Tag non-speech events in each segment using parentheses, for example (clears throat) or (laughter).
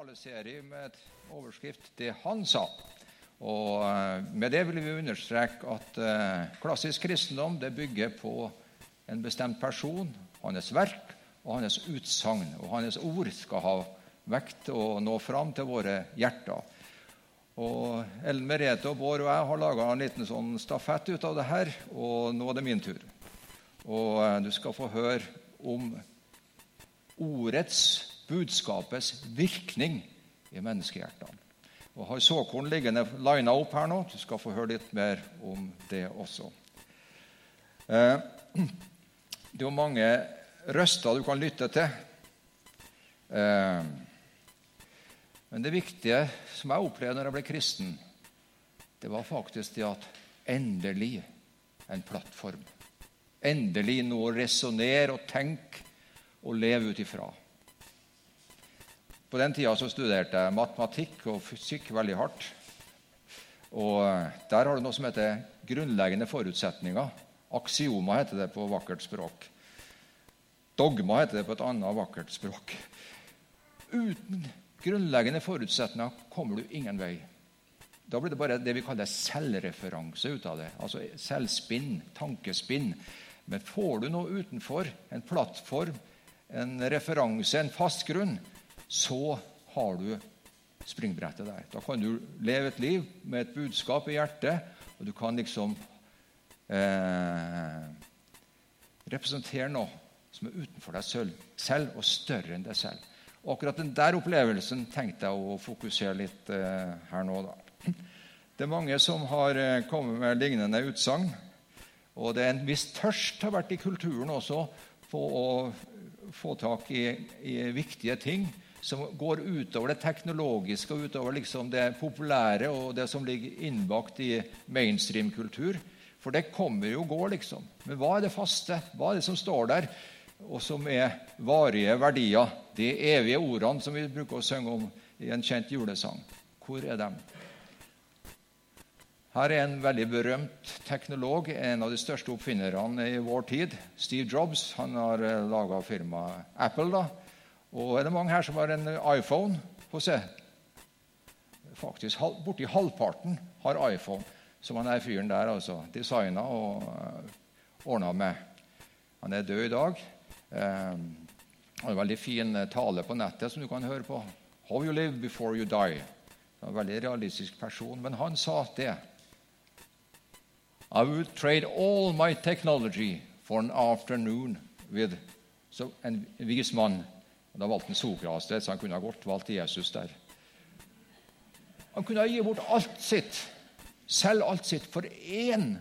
taleserie med overskrift 'Det han sa'. Og eh, Med det vil vi understreke at eh, klassisk kristendom det bygger på en bestemt person, hans verk og hans utsagn. Og hans ord skal ha vekt og nå fram til våre hjerter. Og Ellen Merete og Bård og jeg har laga en liten sånn stafett ut av det her, og nå er det min tur. Og eh, du skal få høre om ordets budskapets virkning i menneskehjertene. Og har såkorn liggende lina opp her nå. Du skal få høre litt mer om det også. Eh, (clears throat) det er jo mange røster du kan lytte til. Eh, men det viktige som jeg opplevde når jeg ble kristen, det var faktisk det at endelig en plattform. Endelig noe å resonnere og tenke og leve ut ifra. På den tida så studerte jeg matematikk og fysikk veldig hardt. Og Der har du noe som heter grunnleggende forutsetninger. Aksioma heter det på vakkert språk. Dogma heter det på et annet vakkert språk. Uten grunnleggende forutsetninger kommer du ingen vei. Da blir det bare det vi kaller selvreferanse ut av det. Altså selvspinn, tankespinn. Men får du noe utenfor, en plattform, en referanse, en fast grunn, så har du springbrettet der. Da kan du leve et liv med et budskap i hjertet, og du kan liksom eh, representere noe som er utenfor deg selv, og større enn deg selv. Og akkurat den der opplevelsen tenkte jeg å fokusere litt eh, her nå. da. Det er mange som har eh, kommet med lignende utsagn. Og det er en viss tørst har vært i kulturen også på å få tak i, i viktige ting som går utover det teknologiske og utover liksom det populære og det som ligger innbakt i mainstream-kultur. For det kommer jo og går, liksom. Men hva er det faste? Hva er det som står der, og som er varige verdier? De evige ordene som vi bruker å synge om i en kjent julesang. Hvor er de? Her er en veldig berømt teknolog, en av de største oppfinnerne i vår tid. Steve Jobs. Han har eh, laga firmaet Apple. da, og er det mange her som har en iPhone? Få se. Faktisk borti halvparten har iPhone, som han er fyren der altså designa og uh, eh, ordna med. Han er død i dag. Han har en veldig fin eh, tale på nettet som du kan høre på. 'How you live before you die'. Det en veldig realistisk person. Men han sa det. I would trade all my technology for an afternoon with so, en vis mann da valgte han Sokrates, han kunne ha godt valgt Jesus der. Han kunne ha gitt bort alt sitt, selv alt sitt, for én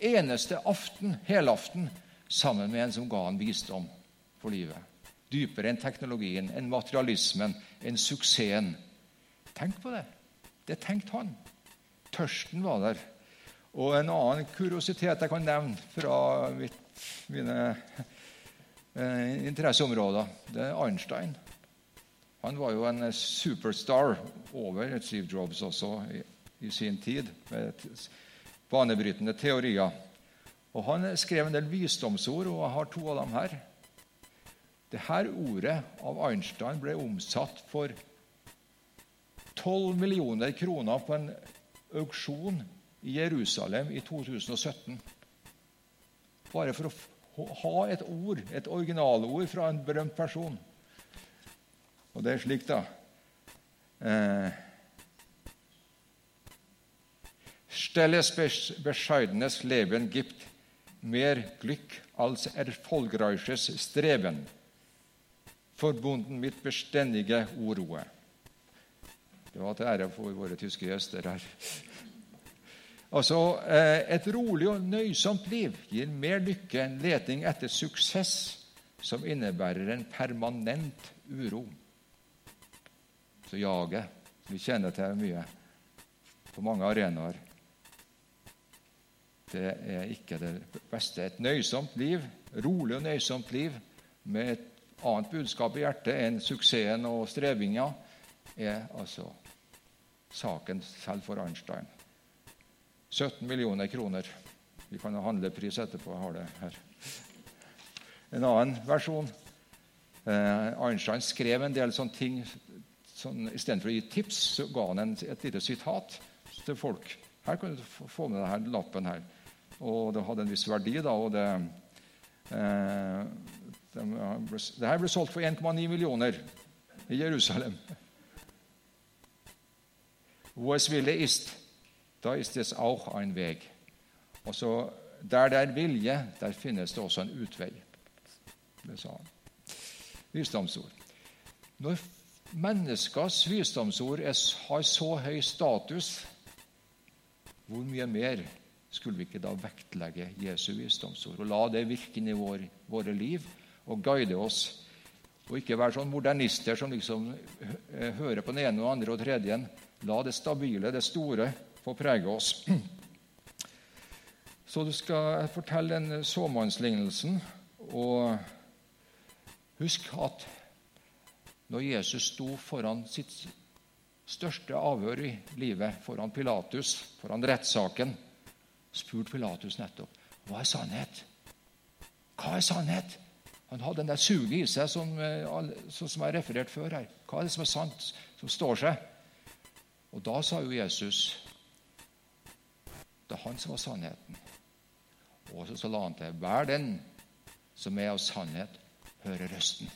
eneste aften, helaften, sammen med en som ga han visdom for livet. Dypere enn teknologien, enn materialismen, enn suksessen. Tenk på det. Det tenkte han. Tørsten var der. Og en annen kuriositet jeg kan nevne fra mitt, mine eh, interesseområder. Det er Einstein. Han var jo en superstar over Steve Jobs også i, i sin tid, med banebrytende teorier. Og Han skrev en del visdomsord, og jeg har to av dem her. Dette ordet av Einstein ble omsatt for 12 millioner kroner på en auksjon i Jerusalem i 2017. Bare for å ha et ord, et originalord fra en berømt person. Og det er slik, da eh, Stelles bescheidenes Leben gibt mer Glück als erfolgreiches Streben, verbunden mit beständige Uroe. Det var til ære for våre tyske gjester her. Altså, eh, Et rolig og nøysomt liv gir mer lykke enn leting etter suksess, som innebærer en permanent uro. Så jaget vi kjenner til mye på mange arenaer. Det er ikke det beste. Et nøysomt liv, rolig og nøysomt liv med et annet budskap i hjertet enn suksessen og strevinga, er altså saken selv for Einstein. 17 millioner kroner. Vi kan ha handlepris etterpå. Jeg har det her. En annen versjon. Eh, Einstein skrev en del sånne ting sånn, Istedenfor å gi tips, så ga han en, et lite sitat til folk. Her kan du få med denne lappen her. Og det hadde en viss verdi, da. og det, eh, det, det her ble solgt for 1,9 millioner i Jerusalem. Wo es Wille ist, da ist es auch ein Weg. Og så, Der det er vilje, der finnes det også en utvei. Det sa han. Visdomsord. Når menneskers visdomsord har så høy status, hvor mye mer skulle vi ikke da vektlegge Jesu visdomsord og la det virke inn i vår, våre liv og guide oss? Og ikke være sånn modernister som liksom hører på den ene og andre og tredje. La det stabile, det store, få prege oss. (clears throat) Så du skal fortelle den såmannslignelsen. Og husk at når Jesus sto foran sitt største avhør i livet, foran Pilatus, foran rettssaken, spurte Pilatus nettopp hva er sannhet. Hva er sannhet? Han hadde den der suget i seg, som, eh, som har referert før her. Hva er det som er sant, som står seg? Og da sa jo Jesus Det han som var sannheten. Og så la han til Hver den som er av sannhet, hører røsten.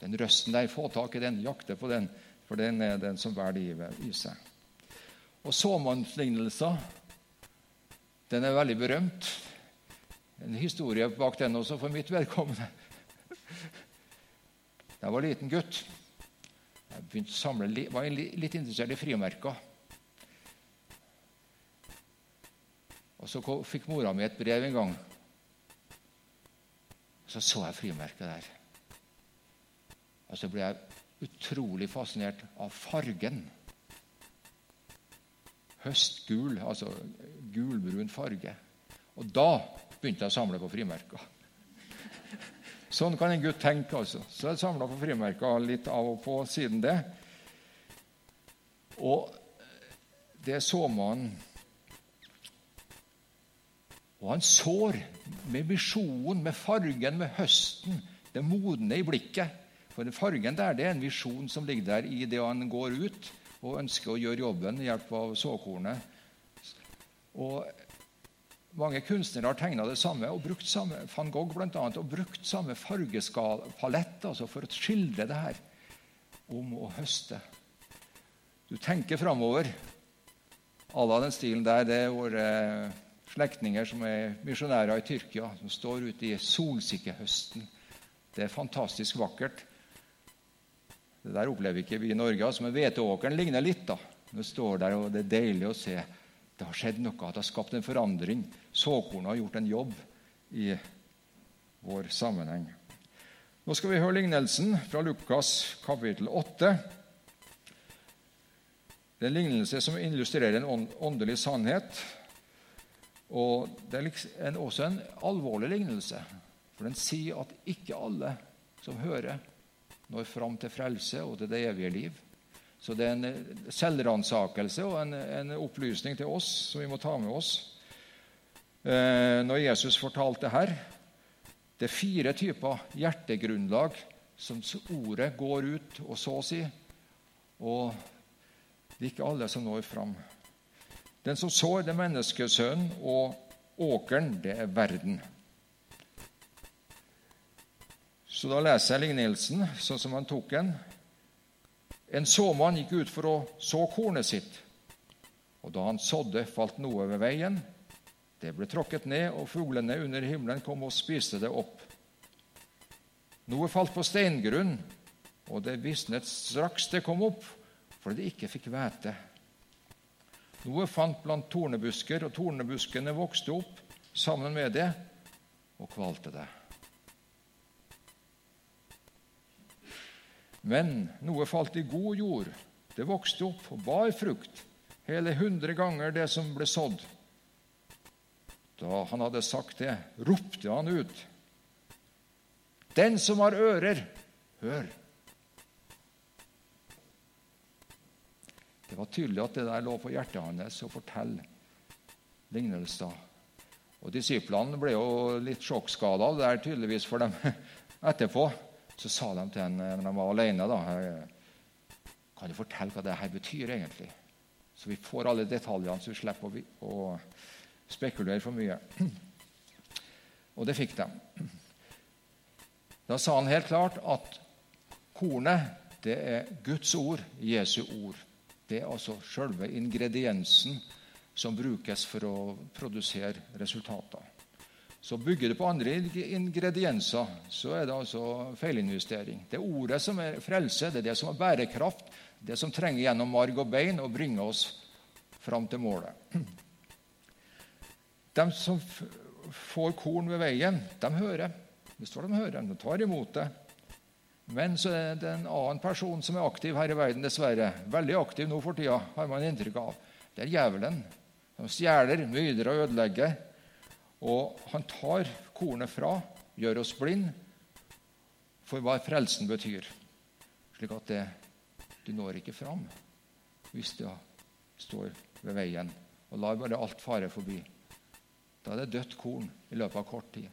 Den røsten der, få tak i den, jakte på den, for den er den som bærer livet i seg. Og såmannslignelser, den er veldig berømt. En historie bak den også for mitt vedkommende. Jeg var liten gutt. Jeg samle, var litt interessert i frimerker. Og Så fikk mora mi et brev en gang. Så så jeg frimerket der. Og så ble jeg utrolig fascinert av fargen. Høstgul, altså gulbrun farge. Og da begynte jeg å samle på frimerker. Sånn kan en gutt tenke. altså. Så jeg samla på frimerker litt av og på siden det. Og det så man og han sår med visjonen, med fargen, med høsten, det modne i blikket. For fargen der, det er en visjon som ligger der i det han går ut og ønsker å gjøre jobben ved hjelp av såkornet. Og mange kunstnere har tegna det samme, og brukt samme, van Gogh blant annet, og brukt samme fargepalett altså for å skildre det her om å høste. Du tenker framover. Alle av den stilen der, det er våre slektninger som er misjonærer i Tyrkia, som står ute i solsikkehøsten. Det er fantastisk vakkert. Det der opplever ikke vi i Norge. Altså, men hveteåkeren ligner litt. da. Det står der, og det er deilig å se. Det har skjedd noe, det har skapt en forandring. Såkornet har gjort en jobb i vår sammenheng. Nå skal vi høre lignelsen fra Lukas kapittel 8. Det er en lignelse som illustrerer en åndelig sannhet og Det er liksom også en alvorlig lignelse, for den sier at ikke alle som hører, når fram til frelse og til det evige liv. Så det er en selvransakelse og en, en, opplysning til oss som vi må ta med oss. Eh, når Jesus fortalte her Det er fire typer hjertegrunnlag som ordet går ut, og så å si. Og det er ikke alle som når fram. Den som sår, det er menneskesønnen, og åkeren, det er verden. Så da leser jeg lignelsen sånn som han tok den. En såmann gikk ut for å så kornet sitt. Og da han sådde, falt noe ved veien. Det ble tråkket ned, og fuglene under himmelen kom og spiste det opp. Noe falt på steingrunn, og det visnet straks det kom opp, fordi det ikke fikk hvete. Noe fant blant tornebusker, og tornebuskene vokste opp sammen med det og kvalte det. Men noe falt i god jord. Det vokste opp og bar frukt, hele hundre ganger det som ble sådd. Da han hadde sagt det, ropte han ut. Den som har ører, hør. Det var tydelig at det der lå på hjertet hans å fortelle lignelser. Og Disiplene ble jo litt sjokkskada av det der tydeligvis for dem (laughs) etterpå. Så sa de til ham når de var alene da, Kan du fortelle hva det her betyr egentlig? Så vi får alle detaljene, så vi slipper å, spekulere for mye. (clears throat) Og det fikk de. (clears throat) Da sa han helt klart at kornet det er Guds ord, Jesu ord. Det er altså selve ingrediensen som brukes for å produsere resultater. Så bygger det på andre ingredienser, så er det altså feilinvestering. Det er ordet som er frelse, det er det som er bærekraft, det som trenger gjennom marg og bein og bringer oss fram til målet. De som får korn ved veien, de hører. Det står de hører, de tar imot det. Men så er det en annen person som er aktiv her i verden, dessverre. Veldig aktiv nå for tida, har man inntrykk av. Det er djevelen. Han stjeler, myder og ødelegger. Og han tar kornet fra, gjør oss blind for hva frelsen betyr. Slik at det, du når ikke fram hvis du står ved veien og lar bare alt fare forbi. Da er det dødt korn i løpet av kort tid.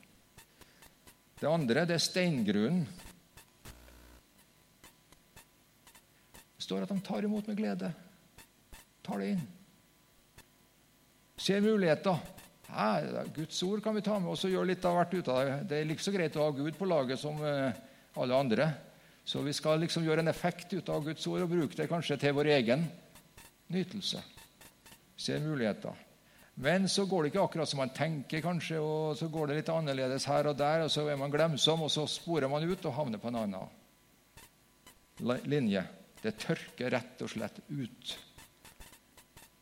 Det andre det er steingrunnen. Står at de tar imot med glede. Tar det inn. Ser muligheter. Ja, Guds ord kan vi ta med oss og gjøre litt av hvert ut av det. Det er like så greit å ha Gud på laget som eh, alle andre. Så vi skal liksom gjøre en effekt ut av Guds ord og bruke det kanskje til vår egen nytelse. Ser muligheter. Men så går det ikke akkurat som man tenker, kanskje, og så går det litt annerledes her og der, og så er man glemsom, og så sporer man ut og havner på en annen linje. Det tørker rett og slett ut.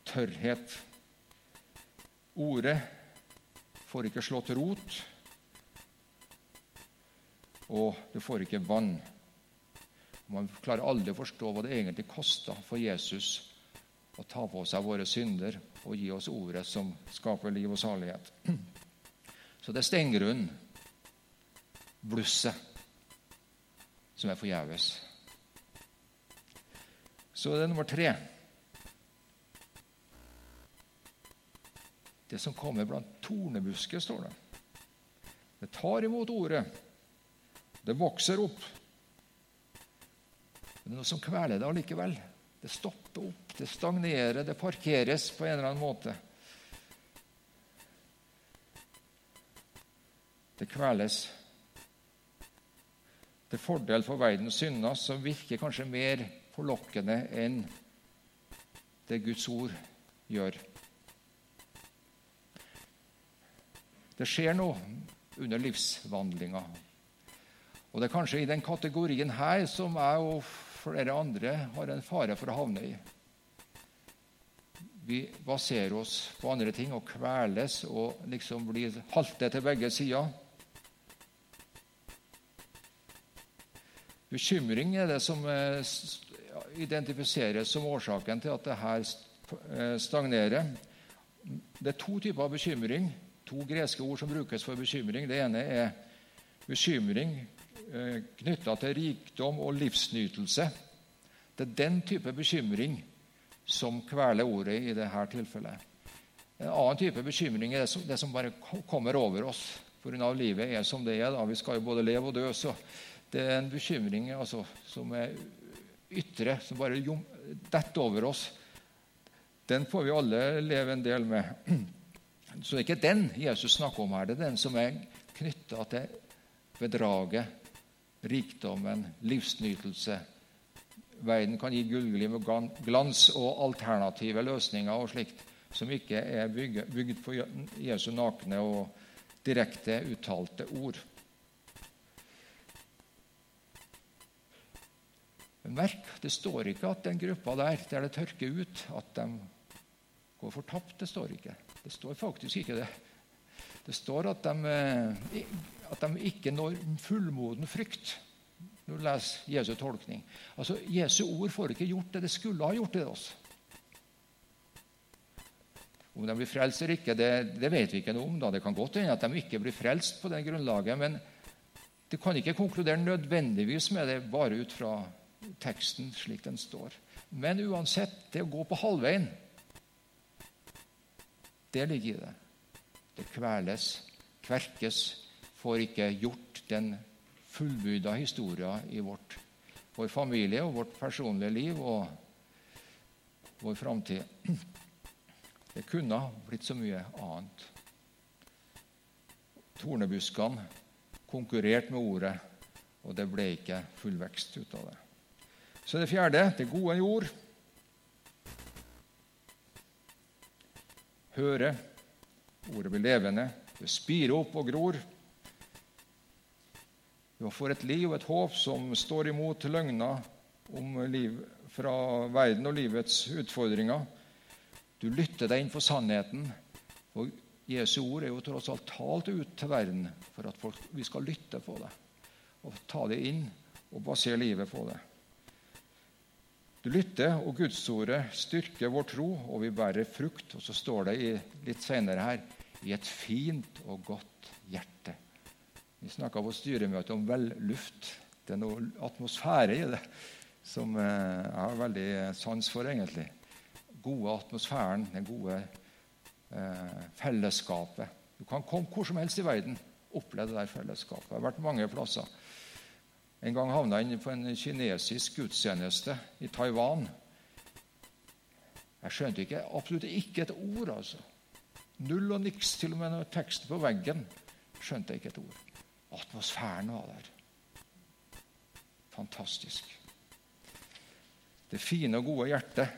Tørrhet. Ordet får ikke slått rot, og du får ikke vann. Man klarer aldri å forstå hva det egentlig kosta for Jesus å ta på seg våre synder og gi oss ordet som skaper liv og salighet. (clears throat) Så det er steingrunnen, blusset, som er forgjeves. Så det er nummer tre. Det som kommer blant tornebusker, står det. Det tar imot ordet. Det vokser opp. Men det er noe som kveler det allikevel. Det stopper opp, det stagnerer, det parkeres på en eller annen måte. Det kveles. Til fordel for verdens synder som virker kanskje mer forlokkende enn det Guds ord gjør. Det skjer noe under livsvandlinga. Og det er kanskje i den kategorien her som jeg og flere andre har en fare for å havne i. Vi baserer oss på andre ting og kveles og liksom blir halte til begge sider. Bekymring er det som eh, identifiseres som årsaken til at det her eh, stagnerer. Det er to typer av bekymring to greske ord som brukes for bekymring. Det ene er bekymring eh, knytta til rikdom og livsnytelse. Det er den type bekymring som kveler ordet i dette tilfellet. En annen type bekymring er det som, bare kommer over oss pga. livet er som det er. Da. Vi skal jo både leve og dø. så Det er en bekymring altså, som er ytre, som bare detter over oss. Den får vi alle leve en del med. Så det er ikke den Jesus snakker om her. Det er den som er knytta til bedraget, rikdommen, livsnytelse. Verden kan gi gullgliv og glans og alternative løsninger og slikt som ikke er bygd på Jesu nakne og direkte uttalte ord. Merk, det står ikke at den gruppa der der det tørker ut, at de går fortapt. Det står ikke. Det står faktisk ikke det. Det står at de, eh, at de ikke når fullmoden frykt når du leser Jesu tolkning. Altså, Jesu ord får ikke gjort det det skulle ha gjort til oss. Om de blir frelst eller ikke, det, det, vet vi ikke noe om. da. Det kan godt hende at de ikke blir frelst på det grunnlaget, men du kan ikke konkludere nødvendigvis med det bare ut fra teksten slik den står. Men uansett, det å gå på halvveien det ligger i det. Det kveles, kverkes, får ikke gjort den fullbyrda historia i vårt vår familie og vårt personlige liv og vår framtid. Det kunne blitt så mye annet. Tornebuskene konkurrerte med ordet, og det ble ikke full vekst ut av det. Så det fjerde det gode jord. Høre. Ordet blir levende. Det spirer opp og gror. Du får et liv og et håp som står imot løgner om liv fra verden og livets utfordringer. Du lytter deg inn for sannheten. Og Jesu ord er jo tross alt talt ut til verden for at folk, vi skal lytte på det. Og ta det inn og basere livet på det. Du lytter, og Gudsordet styrker vår tro, og vi bærer frukt. Og så står det i, litt senere her i et fint og godt hjerte. Vi snakka på styremøtet om velluft. Det er noe atmosfære i det som eh, jeg har veldig sans for, egentlig. Gode atmosfæren, den gode eh, fellesskapet. Du kan komme hvor som helst i verden oppleve det der fellesskapet. Jeg har vært mange plasser. En gang havna han på en kinesisk gudstjeneste i Taiwan. Jeg skjønte ikke, absolutt ikke et ord. altså. Null og niks, til og med noen tekster på veggen. Skjønte jeg ikke et ord. Atmosfæren var der. Fantastisk. Det fine og gode hjertet,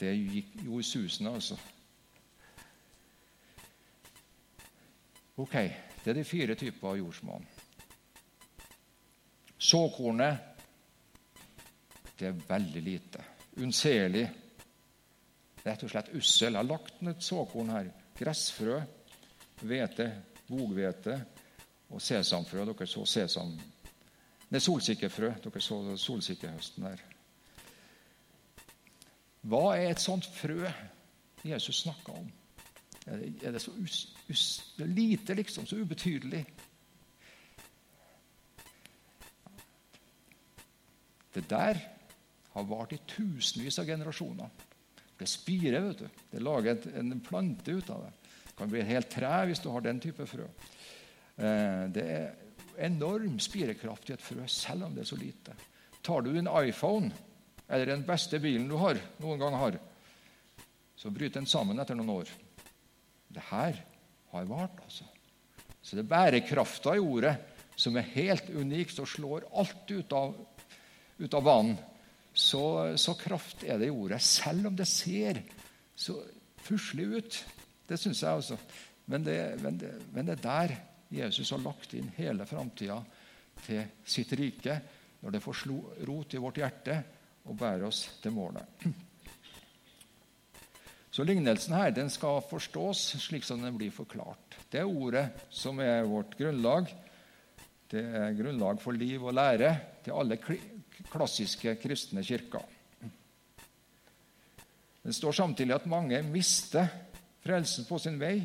det gikk jo i susende, altså. Ok, det er de fire typer av jordsmonn. Såkornet det er veldig lite. Unnselig. Rett og slett ussel. Jeg har lagt ned et såkorn her. Gressfrø, hvete, boghvete og sesamfrø. Dere så sesam... Nei, solsikkefrø. Dere så solsikkehøsten her. Hva er et sånt frø Jesus snakka om? Er det så us, us, er lite, liksom? Så ubetydelig? Det der har vart i tusenvis av generasjoner. Det spirer. vet du. Det lager en plante ut av det. Det kan bli et helt tre hvis du har den type frø. Eh, det er enorm spirekraft i et frø, selv om det er så lite. Tar du din iPhone eller den beste bilen du har, noen gang har, så bryter den sammen etter noen år. Det her har vart, altså. Så det er bærekrafta i ordet som er helt unikt og slår alt ut av, ut av banen. Så, så, kraft er det i ordet, selv om det ser så puslig ut. Det syns jeg, også. Men det, men, det, men det er der Jesus har lagt inn hele framtida til sitt rike, når det får rot i vårt hjerte og bærer oss til målet. Så Lignelsen her den skal forstås slik som den blir forklart. Det er ordet som er vårt grunnlag. Det er grunnlag for liv og lære til alle klassiske kristne kirka. Det står samtidig at mange mister frelsen på sin vei.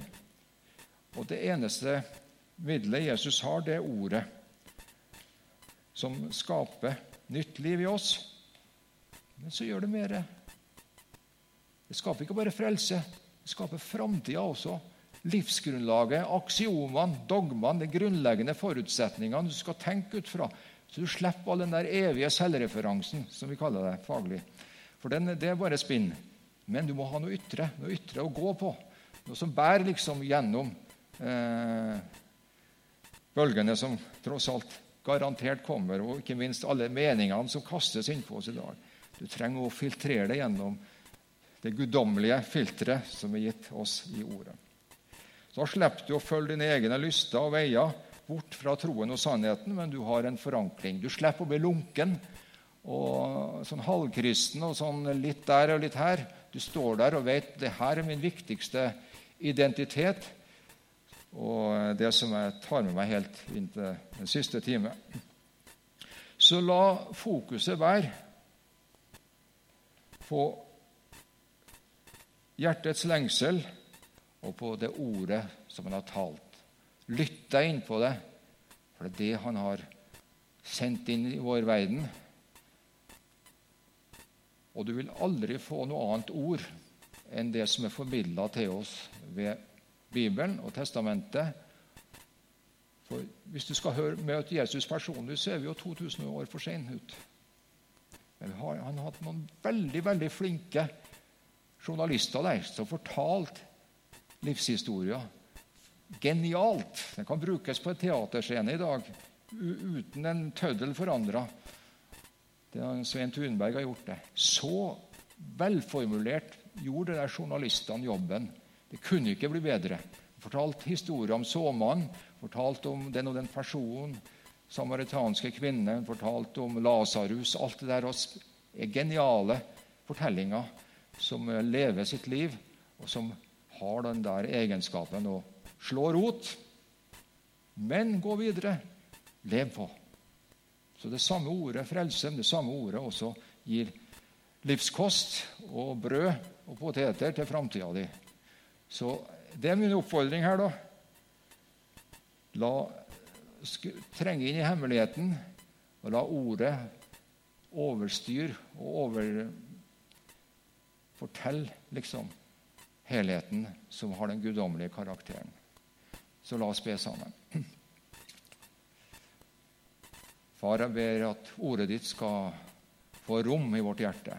Og det eneste middelet Jesus har, det er ordet, som skaper nytt liv i oss. Men så gjør det mer det skaper ikke bare frelse, det skaper framtida også. Livsgrunnlaget, aksiomene, dogmene, de grunnleggende forutsetningene du skal tenke ut fra. Så du slipper all den der evige selvreferansen, som vi kaller det faglig. For den, det er bare spinn. Men du må ha noe ytre, noe ytre å gå på. Noe som bærer liksom gjennom eh, bølgene som tross alt garantert kommer, og ikke minst alle meningene som kastes innpå oss i dag. Du trenger å filtrere det gjennom det guddommelige filteret som er gitt oss i Ordet. Så slipper du å følge dine egne lyster og veier bort fra troen og sannheten, men du har en forankring. Du slipper å bli lunken og sånn halvkristen og sånn litt der og litt her. Du står der og vet det her er min viktigste identitet og det som jeg tar med meg helt inn til den siste time. Så la fokuset være på hjertets lengsel og på det ordet som en har talt. Lytt deg inn på det, for det er det han har sendt inn i vår verden. Og du vil aldri få noe annet ord enn det som er formidla til oss ved Bibelen og Testamentet. For hvis du skal høre, møte Jesus personlig, så er vi jo 2000 år for sent ut. Men har, han har hatt noen veldig veldig flinke journalister der som fortalte livshistorier. Genialt! Den kan brukes på en teaterscene i dag uten en tøddel forandra. Svein Thunberg har gjort det. Så velformulert gjorde de journalistene jobben. Det kunne ikke bli bedre. Fortalt historier om såmannen, fortalt om den og den personen, samaritanske kvinnen, fortalt om Lasarus. Alt det der er geniale fortellinger som lever sitt liv, og som har den der egenskapen å slå rot. Men gå videre. Lev på. Så det samme ordet frelse, men det samme ordet også gir livskost og brød og poteter til framtida di. Så det er min oppfordring her, da. La trenge inn i hemmeligheten og la ordet overstyre og over Fortell liksom helheten som har den guddommelige karakteren. Så la oss be sammen. Far, jeg ber at ordet ditt skal få rom i vårt hjerte,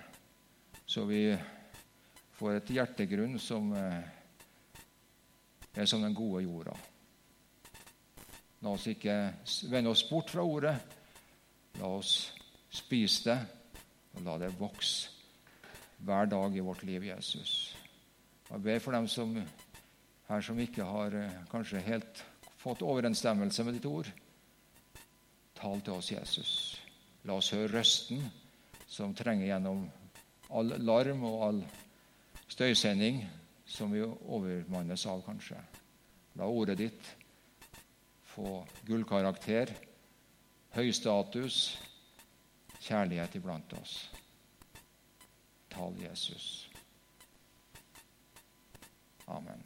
så vi får et hjertegrunn som eh, er som den gode jorda. La oss ikke vende oss bort fra ordet. La oss spise det, og la det vokse hver dag i vårt liv, Jesus. Jeg ber for dem som her som ikke har eh, kanskje helt fått overensstemmelse med ditt ord. Tal til oss, Jesus. La oss høre røsten som trenger gjennom all larm og all støysending som vi overmannes av, kanskje. La ordet ditt få gullkarakter, høy status, kjærlighet iblant oss. Tal Jesus. Amen.